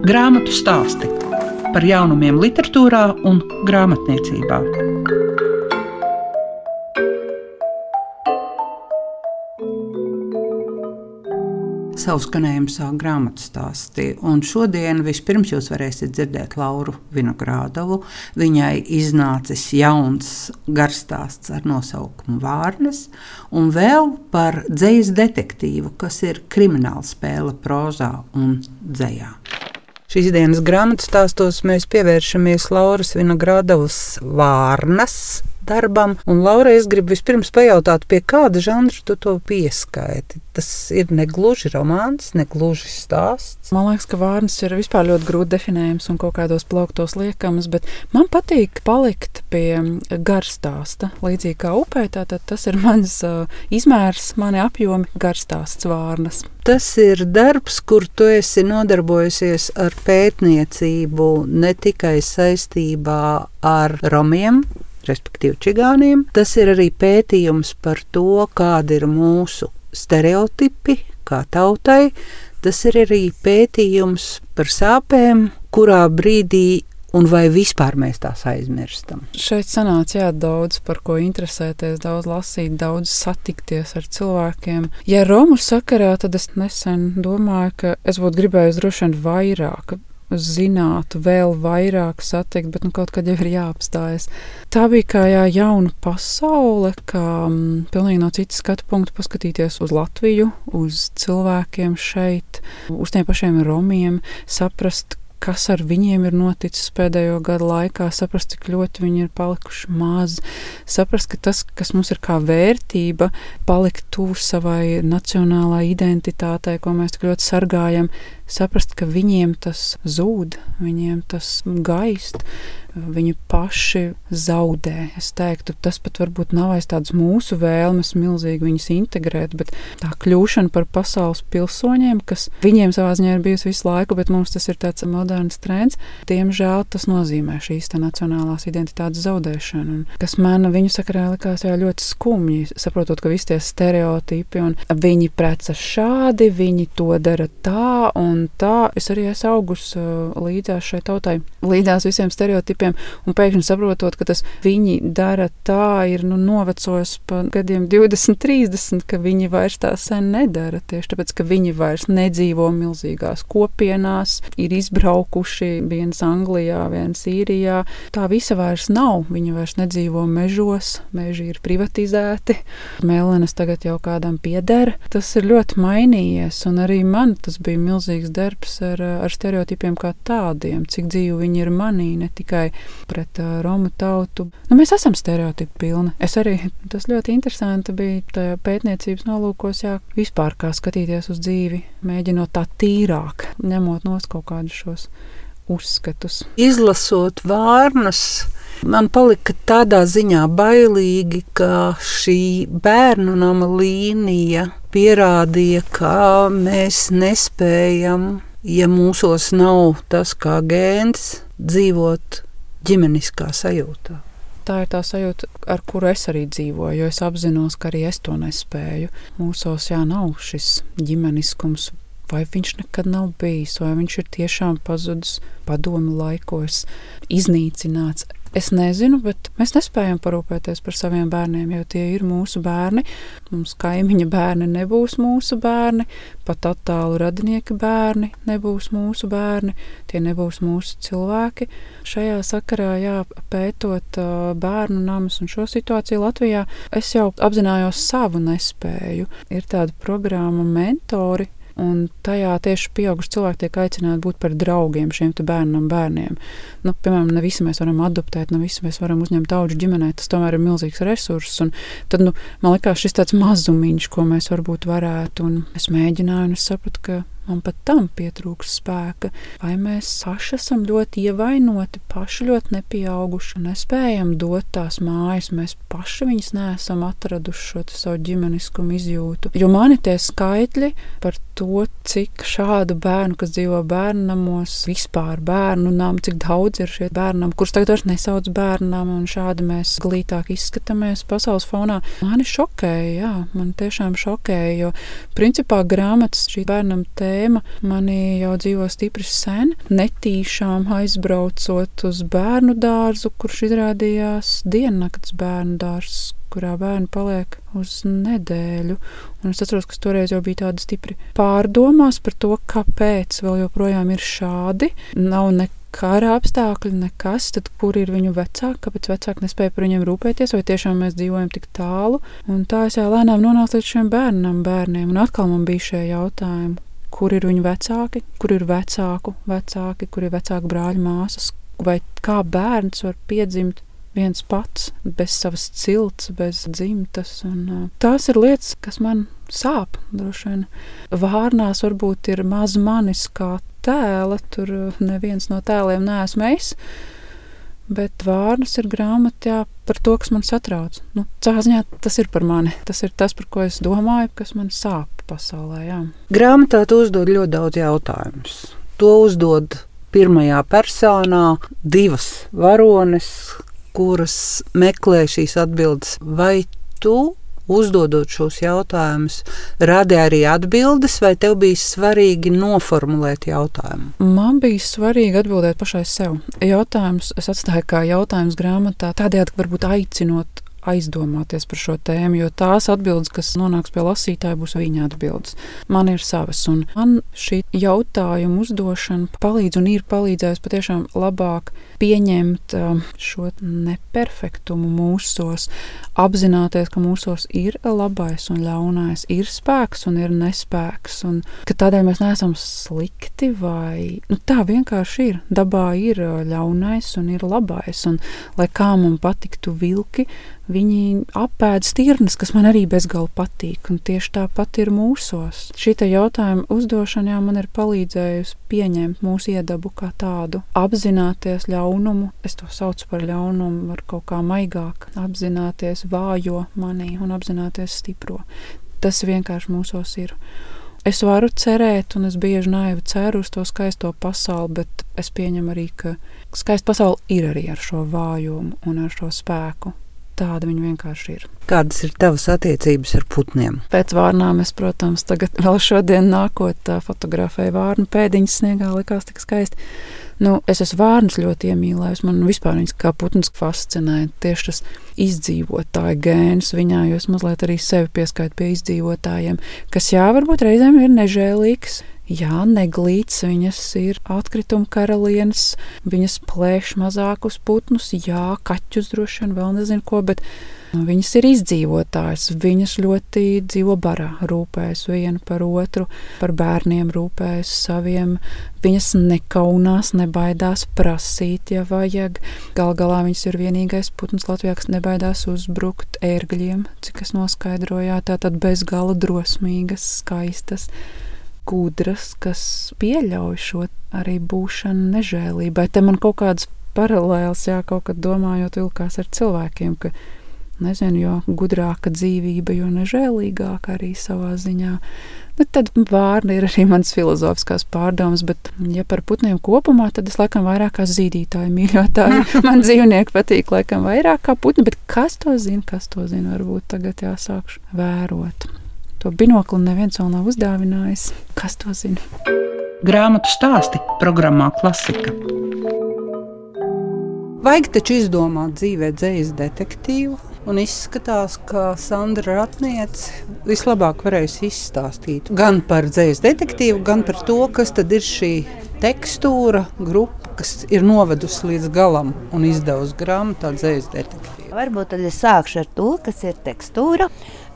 Grāmatu stāsti par jaunumiem, literatūrā un grāmatniecībā. Savu skanējumu sāk grāmatu stāstī. Šodien vispirms jūs varēsiet dzirdēt Lauru Vinogrādovu. Viņai iznācis jauns garstāsts ar nosaukumu Vārnes, un vēl par dzīslu detektīvu, kas ir krimināla spēle prozā un dzējā. Šīs dienas grāmatas stāstos mēs pievēršamies Lauras Vinogradovas vārnas darbam. Un, Laura, es gribu vispirms pajautāt, pie kāda žanra tu to pieskaiti? Tas ir ne gluži romāns, ne gluži stāsts. Man liekas, ka vārnas ir vispār ļoti grūti definējams un kaut kādos plauktos liekams, bet man patīk palikt pie garstāsta. Līdzīgi kā upē, tātad tas ir mans uh, izmērs, mani apjomi garstāsts vārnas. Tas ir darbs, kur tu esi nodarbojusies ar pētniecību ne tikai saistībā ar romiem, respektīvi čigāniem. Tas ir arī pētījums par to, kādi ir mūsu stereotipi kā tautai. Tas ir arī pētījums par sāpēm, kurā brīdī un vai vispār mēs tās aizmirstam. Šeit sanāca jā, daudz par ko interesēties, daudz lasīt, daudz satikties ar cilvēkiem. Ja Romu sakarā, tad es nesen domāju, ka es būtu gribējis droši vien vairāk zinātu, vēl vairāk satikt, bet nu, kaut kad jau ir jāapstājas. Tā bija kā jā, jauna pasaule, kā m, pilnīgi no citas skatu punkta paskatīties uz Latviju, uz cilvēkiem šeit, uz tiem pašiem romiem, saprast, kas ar viņiem ir noticis pēdējo gadu laikā, saprast, cik ļoti viņi ir palikuši mazi, saprast, ka tas, kas mums ir kā vērtība, palikt tuvu savai nacionālajai identitātei, ko mēs tik ļoti sargājam, saprast, ka viņiem tas zūd, viņiem tas gaist, viņi paši zaudē. Es teiktu, tas pat varbūt nav aiz tādas mūsu vēlmes milzīgi viņus integrēt, bet tā kļūšana par pasaules pilsoņiem, kas viņiem savā ziņā ir bijusi visu laiku, bet mums tas ir tāds moderns trends, diemžēl tas nozīmē šīs nacionālās identitātes zaudēšanu. Un, kas man viņu sakarā likās jā, ļoti skumji, saprotot, ka visi tie stereotipi un viņi preca šādi, viņi to dara tā un tā. Es arī esmu augus līdzās šai tautai, līdzās visiem stereotipiem un pēkšņi saprotot, ka tas viņi dara tā, ir nu, novecojis pa gadiem 20, 30, ka viņi vairs tā sen nedara. Tieši tāpēc, ka viņi vairs nedzīvo milzīgās kopienās, ir izbraukuši viens Anglijā, viens Īrijā. Tā visa vairs nav. Viņi vairs nedzīvo mežos, meži ir privatizēti. Mēlenes tagad jau kādam pieder. Tas ir ļoti mainījies, un arī man tas bija milzīgs darbs ar, ar stereotipiem kā tādiem, cik dzīvi viņi ir manī, ne tikai pret uh, Romu tautu. Nu, mēs esam stereotipi pilni. Es arī tas ļoti interesanti bija pētniecības nolūkos, jā, vispār kā skatīties uz dzīvi, mēģinot tā tīrāk, ņemot nos kaut kādus šos uzskatus. Izlasot vārnas, man palika tādā ziņā bailīgi, ka šī bērnu nama līnija pierādīja, ka mēs nespējam, ja mūsos nav tas kā gēns, dzīvot ģimeniskā sajūtā. Tā ir tā sajūta, ar kuru es arī dzīvoju, jo es apzinos, ka arī es to nespēju. Mūsos jā, nav šis ģimeniskums, vai viņš nekad nav bijis, vai viņš ir tiešām pazudis padomu laikos, iznīcināts. Es nezinu, bet mēs nespējam parūpēties par saviem bērniem, jo tie ir mūsu bērni. Mums kaimiņa bērni nebūs mūsu bērni, pat attālu radinieka bērni nebūs mūsu bērni, tie nebūs mūsu cilvēki. Šajā sakarā, jā, pētot bērnu namus un šo situāciju Latvijā, es jau apzinājos savu nespēju. Ir tāda programma mentori, Un tajā tieši pieauguši cilvēki tiek aicināti būt par draugiem šiem bērnam, bērniem. Nu, piemēram, ne visi mēs varam adoptēt, ne visi mēs varam uzņemt augu ģimenē. Tas tomēr ir milzīgs resurss. Tad nu, man liekas, šis tāds mazumiņš, ko mēs varbūt varētu. Un es mēģināju, un es sapratu, ka man pat tam pietrūks spēka. Vai mēs paši esam ļoti ievainoti, paši ļoti nepieauguši un nespējam dot tās mājas, mēs paši viņas neesam atraduši šo savu ģimeniskumu izjūtu. Jo man ir tie skaitļi par to, cik šādu bērnu, kas dzīvo bērnu namos, vispār bērnu nam, cik daudz ir šie bērnam, kurus tagad vairs nesauc bērnam, un šādi mēs glītāk izskatāmies pasaules fonā. Mani šokēja, jā, man tiešām šokēja, jo principā grāmatas šī bērnam te tēma mani jau dzīvo stipri sen. Netīšām aizbraucot uz bērnu dārzu, kurš izrādījās diennakts bērnu dārzs, kurā bērni paliek uz nedēļu. Un es atceros, ka toreiz jau bija tāda stipra pārdomās par to, kāpēc vēl joprojām ir šādi. Nav nekā kara apstākļi, nekas, tad kur ir viņu vecāki, kāpēc vecāki nespēja par viņiem rūpēties, vai tiešām mēs dzīvojam tik tālu. Un tā es jau lēnām nonācu līdz šiem bērnam, bērniem, un atkal man bija šie jautājumi. Kur ir viņu vecāki, kur ir vecāku vecāki, kur ir vecāku brāļu māsas, vai kā bērns var piedzimt viens pats, bez savas cilts, bez dzimtas. Un, tās ir lietas, kas man sāp. Vārnās varbūt ir maz manis kā tēla, tur neviens no tēliem neesmu es. Bet vārnas ir grāmatā par to, kas man satrauc. Nu, Cāziņā tas ir par mani. Tas ir tas, par ko es domāju, kas man sāp pasaulē. Jā. Grāmatā tu uzdod ļoti daudz jautājumus. To uzdod pirmajā personā divas varones, kuras meklē šīs atbildes. Vai tu, uzdodot šos jautājumus, radi arī atbildes, vai tev bija svarīgi noformulēt jautājumu? Man bija svarīgi atbildēt pašai sev. Jautājums es atstāju kā jautājums grāmatā, tādējādi varbūt aicinot aizdomāties par šo tēmu, jo tās atbildes, kas nonāks pie lasītāja, būs viņa atbildes. Man ir savas, un man šī jautājuma uzdošana palīdz un ir palīdzējusi patiešām labāk pieņemt um, šo neperfektumu mūsos, apzināties, ka mūsos ir labais un ļaunais, ir spēks un ir nespēks, un ka tādēļ mēs neesam slikti vai nu, tā vienkārši ir. Dabā ir uh, ļaunais un ir labais, un lai kā man patiktu vilki, viņi apēd stirnas, kas man arī bezgalīgi patīk, un tieši tāpat ir mūsos. Šī jautājuma uzdošana jā, man ir palīdzējusi pieņemt mūsu iedabu kā tādu, apzināties ļaunumu, es to saucu par ļaunumu, var kaut kā maigāk apzināties vājo manī un apzināties stipro. Tas vienkārši mūsos ir. Es varu cerēt, un es bieži naivi ceru uz to skaisto pasauli, bet es pieņemu arī, ka skaista pasaule ir arī ar šo vājumu un ar šo spēku tāda viņa vienkārši ir. Kādas ir tavas attiecības ar putniem? Pēc vārnām es, protams, tagad vēl šodien nākot fotografēju vārnu pēdiņas sniegā, likās tik skaisti. Nu, es esmu vārnus ļoti iemīlējis. Man vispār viņas kā putns fascinē. Tieši tas izdzīvotāja gēns viņā, jo es mazliet arī sevi pieskaitu pie izdzīvotājiem, kas jā, varbūt reizēm ir nežēlīgs. Jā, neglīts, viņas ir atkrituma karalienes, viņas plēš mazākus putnus, jā, kaķus droši vien vēl nezinu ko, bet viņas ir izdzīvotājs. Viņas ļoti dzīvo barā, rūpējas viena par otru, par bērniem rūpējas saviem. Viņas nekaunās, nebaidās prasīt, ja vajag. Gal galā viņas ir vienīgais putns Latvijā, kas nebaidās uzbrukt ērgļiem, cik es noskaidroju, tātad bezgala drosmīgas, skaistas gudras, kas pieļauj šo arī būšanu nežēlībai. Te man kaut kādas paralēlas, jā, kaut kad domājot vilkās ar cilvēkiem, ka, nezinu, jo gudrāka dzīvība, jo nežēlīgāka arī savā ziņā. Nu, tad vārdi ir arī mans filozofiskās pārdomas, bet, ja par putniem kopumā, tad es laikam vairāk kā zīdītāju mīļotāju. Man dzīvnieki patīk laikam vairāk kā putni, bet kas to zina, kas to zina, varbūt tagad jāsākšu vērot. To binokli neviens vēl nav uzdāvinājis. Kas to zina? Grāmatu stāsti programmā Klasika. Vajag taču izdomāt dzīvē dzīslu detektīvu, un izskatās, ka Sandra Ratniece vislabāk varēs izstāstīt gan par dzīslu detektīvu, gan par to, kas tad ir šī tekstūra grupa, kas ir novedusi līdz galam un izdevusi grāmatā dzīslu detektīvu. Varbūt tad es sākšu ar to, kas ir tekstūra.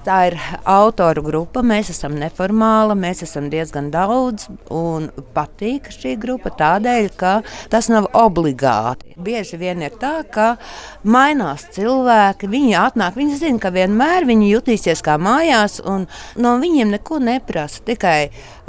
Tā ir autoru grupa. Mēs esam neformāla, mēs esam diezgan daudz. Un patīk šī grupa tādēļ, ka tas nav obligāti. Bieži vien ir tā, ka mainās cilvēki. Viņi atnāk, viņi zina, ka vienmēr viņi jutīsies kā mājās, un no viņiem neko neprasa. Tikai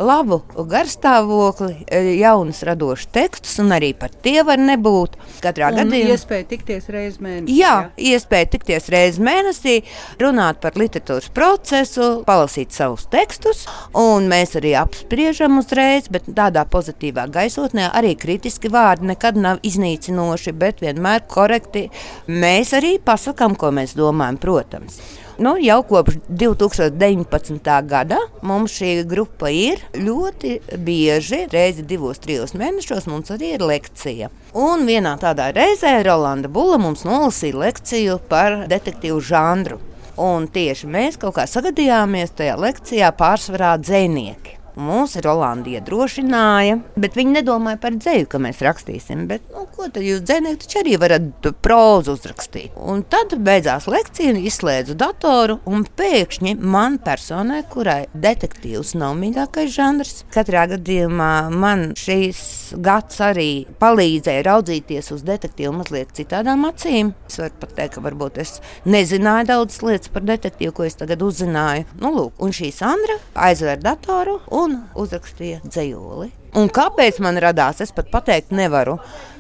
labu garstāvokli, jaunus radošus tekstus, un arī par tie var nebūt. Katrā un gadījumā iespēja tikties reizes mēnesī. Jā, jā, iespēja tikties reizes mēnesī, runāt par literatūras procesu, palasīt savus tekstus, un mēs arī apspriežam uzreiz, bet tādā pozitīvā gaisotnē arī kritiski vārdi nekad nav iznīcinoši, bet vienmēr korekti. Mēs arī pasakām, ko mēs domājam, protams. Nu, jau kopš 2019. gada mums šī grupa ir ļoti bieži, reizi divos, trijos mēnešos mums arī ir lekcija. Un vienā tādā reizē Rolanda Bula mums nolasīja lekciju par detektīvu žanru. Un tieši mēs kaut kā sagadījāmies tajā lekcijā pārsvarā dzinieki. Mūs Rolanda iedrošināja, bet viņi nedomāja par dzēju, ka mēs rakstīsim. Bet, nu, ko tad jūs dzēnieki taču arī varat prózu uzrakstīt? Un tad beidzās lekcija, izslēdzu datoru, un pēkšņi man personai, kurai detektīvs nav mīļākais žanrs, katrā gadījumā man šīs gads arī palīdzēja raudzīties uz detektīvu mazliet citādām acīm. Es varu pat teikt, ka varbūt es nezināju daudzas lietas par detektīvu, ko es tagad uzzināju. Nu, lūk, un šī Sandra aizvēra datoru un un uzrakstīja dzējoli. Un kāpēc man radās, es pat pateikt nevaru.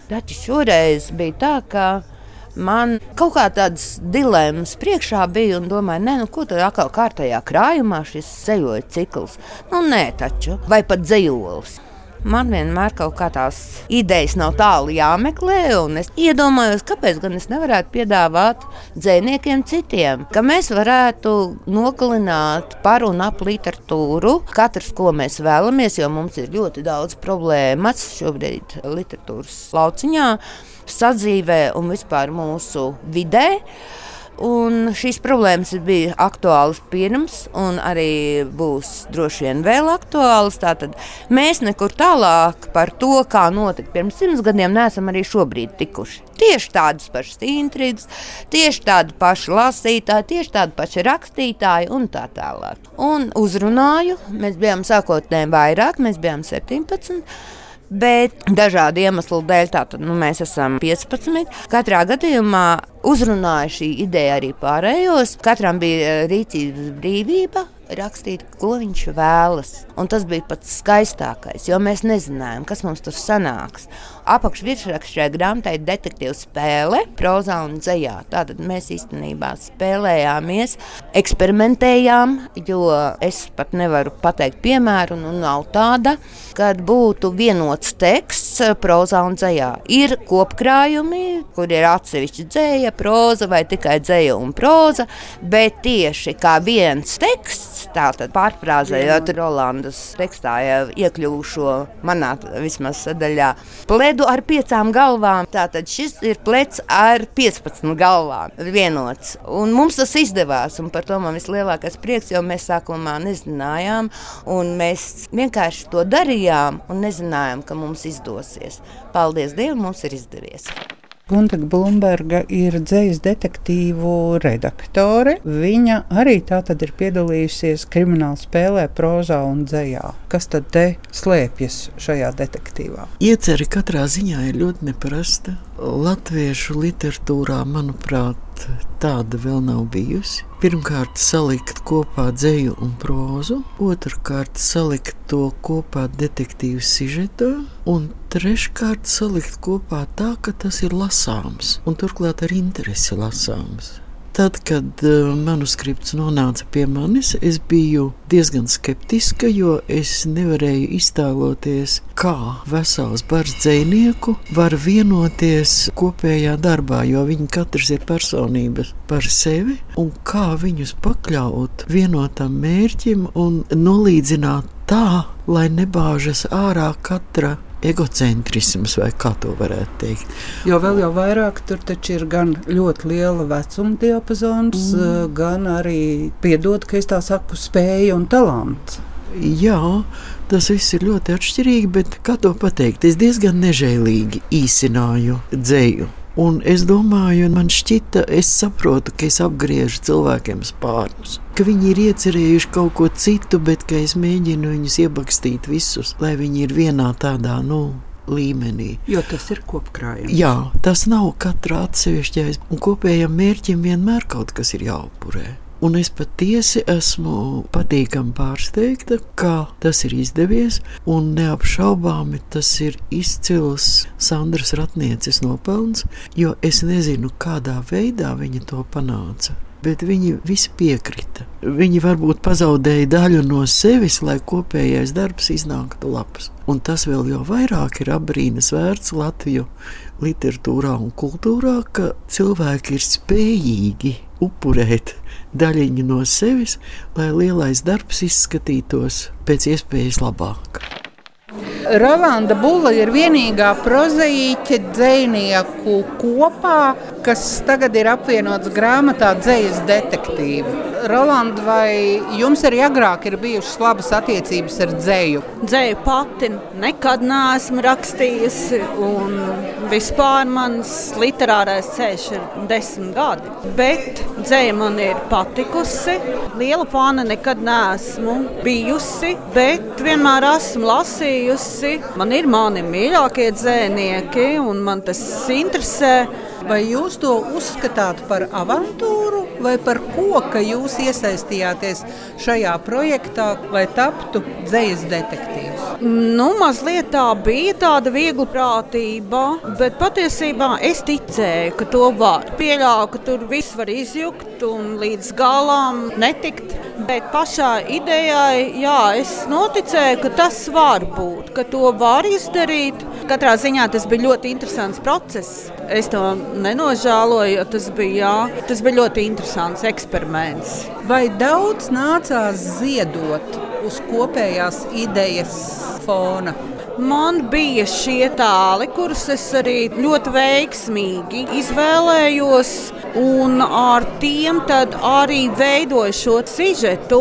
Taču šoreiz bija tā, ka man kaut kā tādas dilemmas priekšā bija un domāju, ne, nu, ko tad atkal kārtējā krājumā šis zejoļu cikls. Nu, nē, taču, vai pat zejolis. Man vienmēr kaut kā tās idejas nav tālu jāmeklē, un es iedomājos, kāpēc gan es nevarētu piedāvāt dzīsniekiem citiem, ka mēs varētu nogalināt par un ap literatūru, katrs, ko mēs vēlamies, jo mums ir ļoti daudz problēmas šobrīd literatūras lauciņā, sadzīvē un vispār mūsu vidē. Un šīs problēmas bija aktuālas pirms, un arī būs droši vien vēl aktuālas. Tātad mēs nekur tālāk par to, kā notika pirms simts gadiem, neesam arī šobrīd tikuši. Tieši tādas pašas intrigas, tieši tādi paši lasītāji, tieši tādi paši rakstītāji un tā tālāk. Un uzrunāju, mēs bijām sākotnēji vairāk, mēs bijām 17. Bet dažādu iemeslu dēļ tātad, nu, mēs esam 15. Katrā gadījumā uzrunāja šī ideja arī pārējos. Katram bija eh, rīcības brīvība, rakstīt, ko viņš vēlas. Un tas bija pats skaistākais, jo mēs nezinājām, kas mums tur sanāks. Apakšvirsrakstā šajā grāmatā ir detektīva spēle, prozā un dzējā. Tātad mēs īstenībā spēlējāmies, eksperimentējām, jo es pat nevaru pateikt piemēru, nu nav tāda, kad būtu vienots teksts prozā un dzējā. Ir kopkrājumi, kur ir atsevišķi dzēja, proza vai tikai dzēja un proza, bet tieši kā viens teksts Tātad pārfrāzējot Rolandas tekstā, jau iekļuvušo manā vismaz sadaļā, pledu ar piecām galvām. Tātad šis ir plets ar 15 galvām vienots. Un mums tas izdevās, un par to man vislielākais prieks, jo mēs sākumā nezinājām, un mēs vienkārši to darījām un nezinājām, ka mums izdosies. Paldies Dievam, mums ir izdevies! Guntega Blūmberga ir dzīslu detektīvu redaktore. Viņa arī tātad ir piedalījusies krimināla spēlē, prozā un dzējā. Kas tad te slēpjas šajā detektīvā? Ieceri katrā ziņā ir ļoti neparasta. Latviešu literatūrā, manuprāt, tāda vēl nav bijusi. Pirmkārt, salikt kopā dzēju un prózu, otrkārt, salikt to kopā detektīvu sižetā, un treškārt, salikt kopā tā, ka tas ir lasāms, un turklāt ar interesi lasāms. Tad, kad uh, manuskripts nonāca pie manis, es biju diezgan skeptiska, jo es nevarēju iztēloties, kā vesels bars dzinieku var vienoties kopējā darbā, jo viņi katrs ir personības par sevi, un kā viņus pakļaut vienotam mērķim un nolīdzināt tā, lai nebāžas ārā katra egocentrisms, vai kā to varētu teikt. Jo vēl jau vairāk tur taču ir gan ļoti liela vecuma diapazons, mm. Eh, gan arī piedod, ka es tā saku, spēja un talants. Jā, tas viss ir ļoti atšķirīgi, bet kā to pateikt, es diezgan nežēlīgi īsināju dzēju. Un es domāju, man šķita, es saprotu, ka es apgriežu cilvēkiem spārnus. Ka viņi ir iecerējuši kaut ko citu, bet es mēģinu viņus iebakstīt visus, lai viņi ir vienā tādā, nu, līmenī. Jo tas ir kopkrājums. Jā, tas nav katra atsevišķais, un kopējam mērķim vienmēr kaut kas ir jāupurē. Un es patiesi esmu patīkami pārsteigta, kā tas ir izdevies. Un neapšaubāmi tas ir izcils Sandras Ratnieces nopelns, jo es nezinu, kādā veidā viņa to panāca. bet viņi visi piekrita. Viņi varbūt pazaudēja daļu no sevis, lai kopējais darbs iznāktu labs. Un tas vēl jau vairāk ir apbrīnas vērts Latviju literatūrā un kultūrā, ka cilvēki ir spējīgi upurēt daļiņu no sevis, lai lielais darbs izskatītos pēc iespējas labāk. Ravanda Bulla ir vienīgā prozaīķe dzinieku kopā, kas tagad ir apvienots grāmatā Dzīslas detektīvu. Roland, vai jums arī agrāk ir bijušas labas attiecības ar dzēju? Dzēju pati nekad neesmu rakstījusi, un vispār mans literārais ceļš ir desmit gadi. Bet dzēja man ir patikusi. Liela fana nekad neesmu bijusi, bet vienmēr esmu lasījusi. Man ir mani mīļākie dzēnieki, un man tas interesē. Vai jūs to uzskatāt par avantūru vai par ko, ka jūs iesaistījāties šajā projektā, lai taptu dzīslas detektīvs? Nu, mazliet tā bija tāda viegla prātība, bet patiesībā es ticēju, ka to var. Pieļāvu, ka tur viss var izjukt un līdz galam netikt. Bet pašā idejai, jā, es noticēju, ka tas var būt, ka to var izdarīt. Katrā ziņā tas bija ļoti interesants process. Es to nenožēloju, tas bija, jā, tas bija ļoti interesants eksperiments. Vai daudz nācās ziedot uz kopējās idejas fona? Man bija šie tāli, kurus es arī ļoti veiksmīgi izvēlējos, un ar tiem arī veidoju šo sižetu.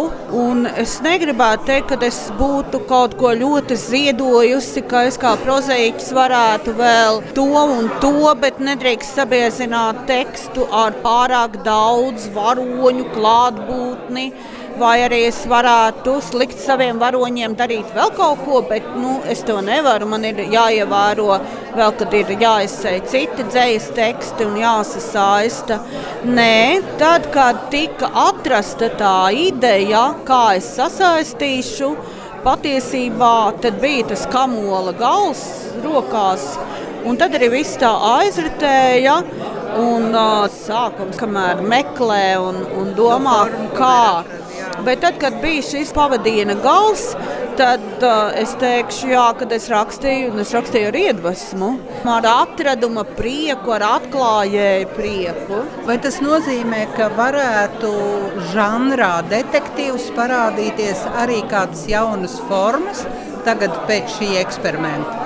Es negribētu teikt, ka es būtu kaut ko ļoti ziedojusi, ka es kā prozaiķis varētu vēl to un to, bet nedrīkst sabiezināt tekstu ar pārāk daudz varoņu klātbūtni vai arī es varētu likt saviem varoņiem darīt vēl kaut ko, bet nu, es to nevaru. Man ir jāievēro vēl, kad ir jāizsēj citi dzīslas teksti un jāsasaista. Nē, tad, kad tika atrasta tā ideja, kā es sasaistīšu, patiesībā bija tas kamola gals rokās. Un tad arī viss tā aizritēja. Un uh, sākums, kamēr meklē un, un domā, kā Bet tad, kad bija šis pavadījuma gals, tad uh, es teikšu, jā, kad es rakstīju, un es rakstīju ar iedvesmu, ar atraduma prieku, ar atklājēju prieku. Vai tas nozīmē, ka varētu žanrā detektīvs parādīties arī kādas jaunas formas tagad pēc šī eksperimenta?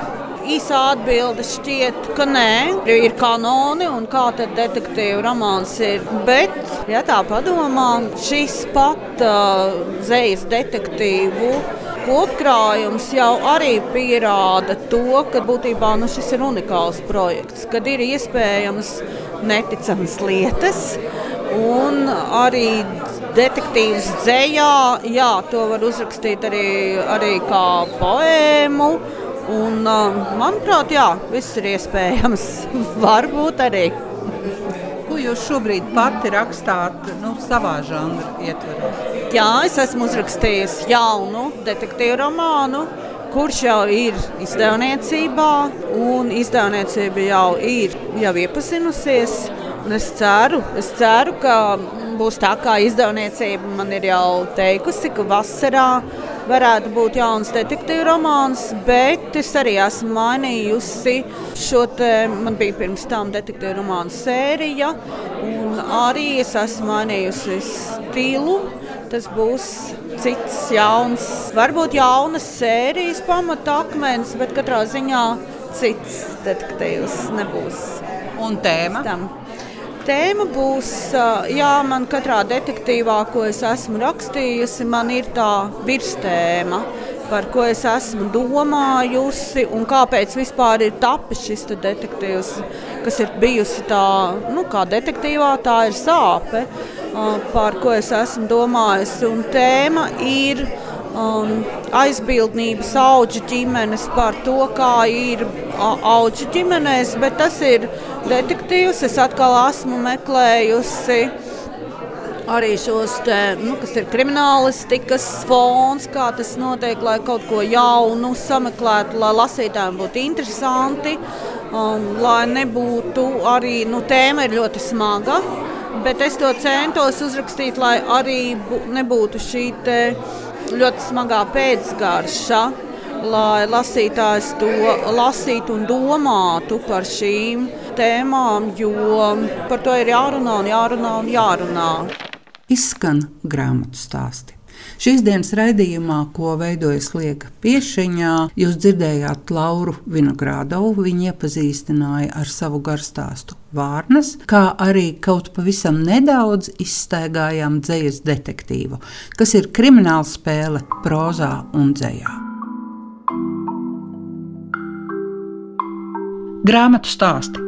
Īsā atbilde šķiet, ka nē, ir kanoni un kā tad detektīva romāns ir. Bet, ja tā padomā, šis pat uh, zvejas detektīvu kopkrājums jau arī pierāda to, ka būtībā nu, šis ir unikāls projekts, kad ir iespējams neticamas lietas. Un arī detektīvs dzējā, jā, to var uzrakstīt arī, arī kā poēmu. Un, manuprāt, jā, viss ir iespējams. Varbūt arī. Ko jūs šobrīd pati rakstāt nu, savā žanrā ietvaros? Jā, es esmu uzrakstījis jaunu detektīvu romānu, kurš jau ir izdevniecībā, un izdevniecība jau ir jau iepazinusies. Es ceru, es ceru, ka būs tā, kā izdevniecība man ir jau teikusi, ka vasarā varētu būt jauns detektīvu romāns, bet es arī esmu mainījusi šo te, man bija pirms tam detektīvu romānu sērija, un arī es esmu mainījusi stilu. Tas būs cits, jauns, varbūt jaunas sērijas pamatakmens, bet katrā ziņā cits detektīvs nebūs. Un tēma? Tam tēma būs, jā, man katrā detektīvā, ko es esmu rakstījusi, man ir tā virstēma. Par ko es esmu domājusi, un kāpēc vispār ir tapis šis detektīvs, kas ir bijusi tā, nu, kā detektīvā, tā ir sāpe, par ko es esmu domājusi. Un tēma ir um, aizbildnības auga ģimenes par to, kā ir auga ģimenēs, bet tas ir detektīvs. Es atkal esmu meklējusi. Arī šos te, nu, kas ir kriminālistikas fons, kā tas notiek, lai kaut ko jaunu sameklētu, lai lasītājiem būtu interesanti, um, lai nebūtu arī nu, tēma ļoti smaga bet es to centos uzrakstīt, lai arī nebūtu šī ļoti smagā pēcgarša. Lai lasītājs to lasītu un domātu par šīm tēmām, jo par to ir jārunā un jārunā un jārunā. Izskan grāmatu stāsti. Šīs dienas raidījumā, ko veidojas Lieka Piešiņā, jūs dzirdējāt Lauru Vinogrādovu. Viņa iepazīstināja ar savu garstāstu Vārnas, kā arī kaut pavisam nedaudz izstaigājām dzējas detektīvu, kas ir krimināla spēle prozā un dzējā. Grāmatu stāsti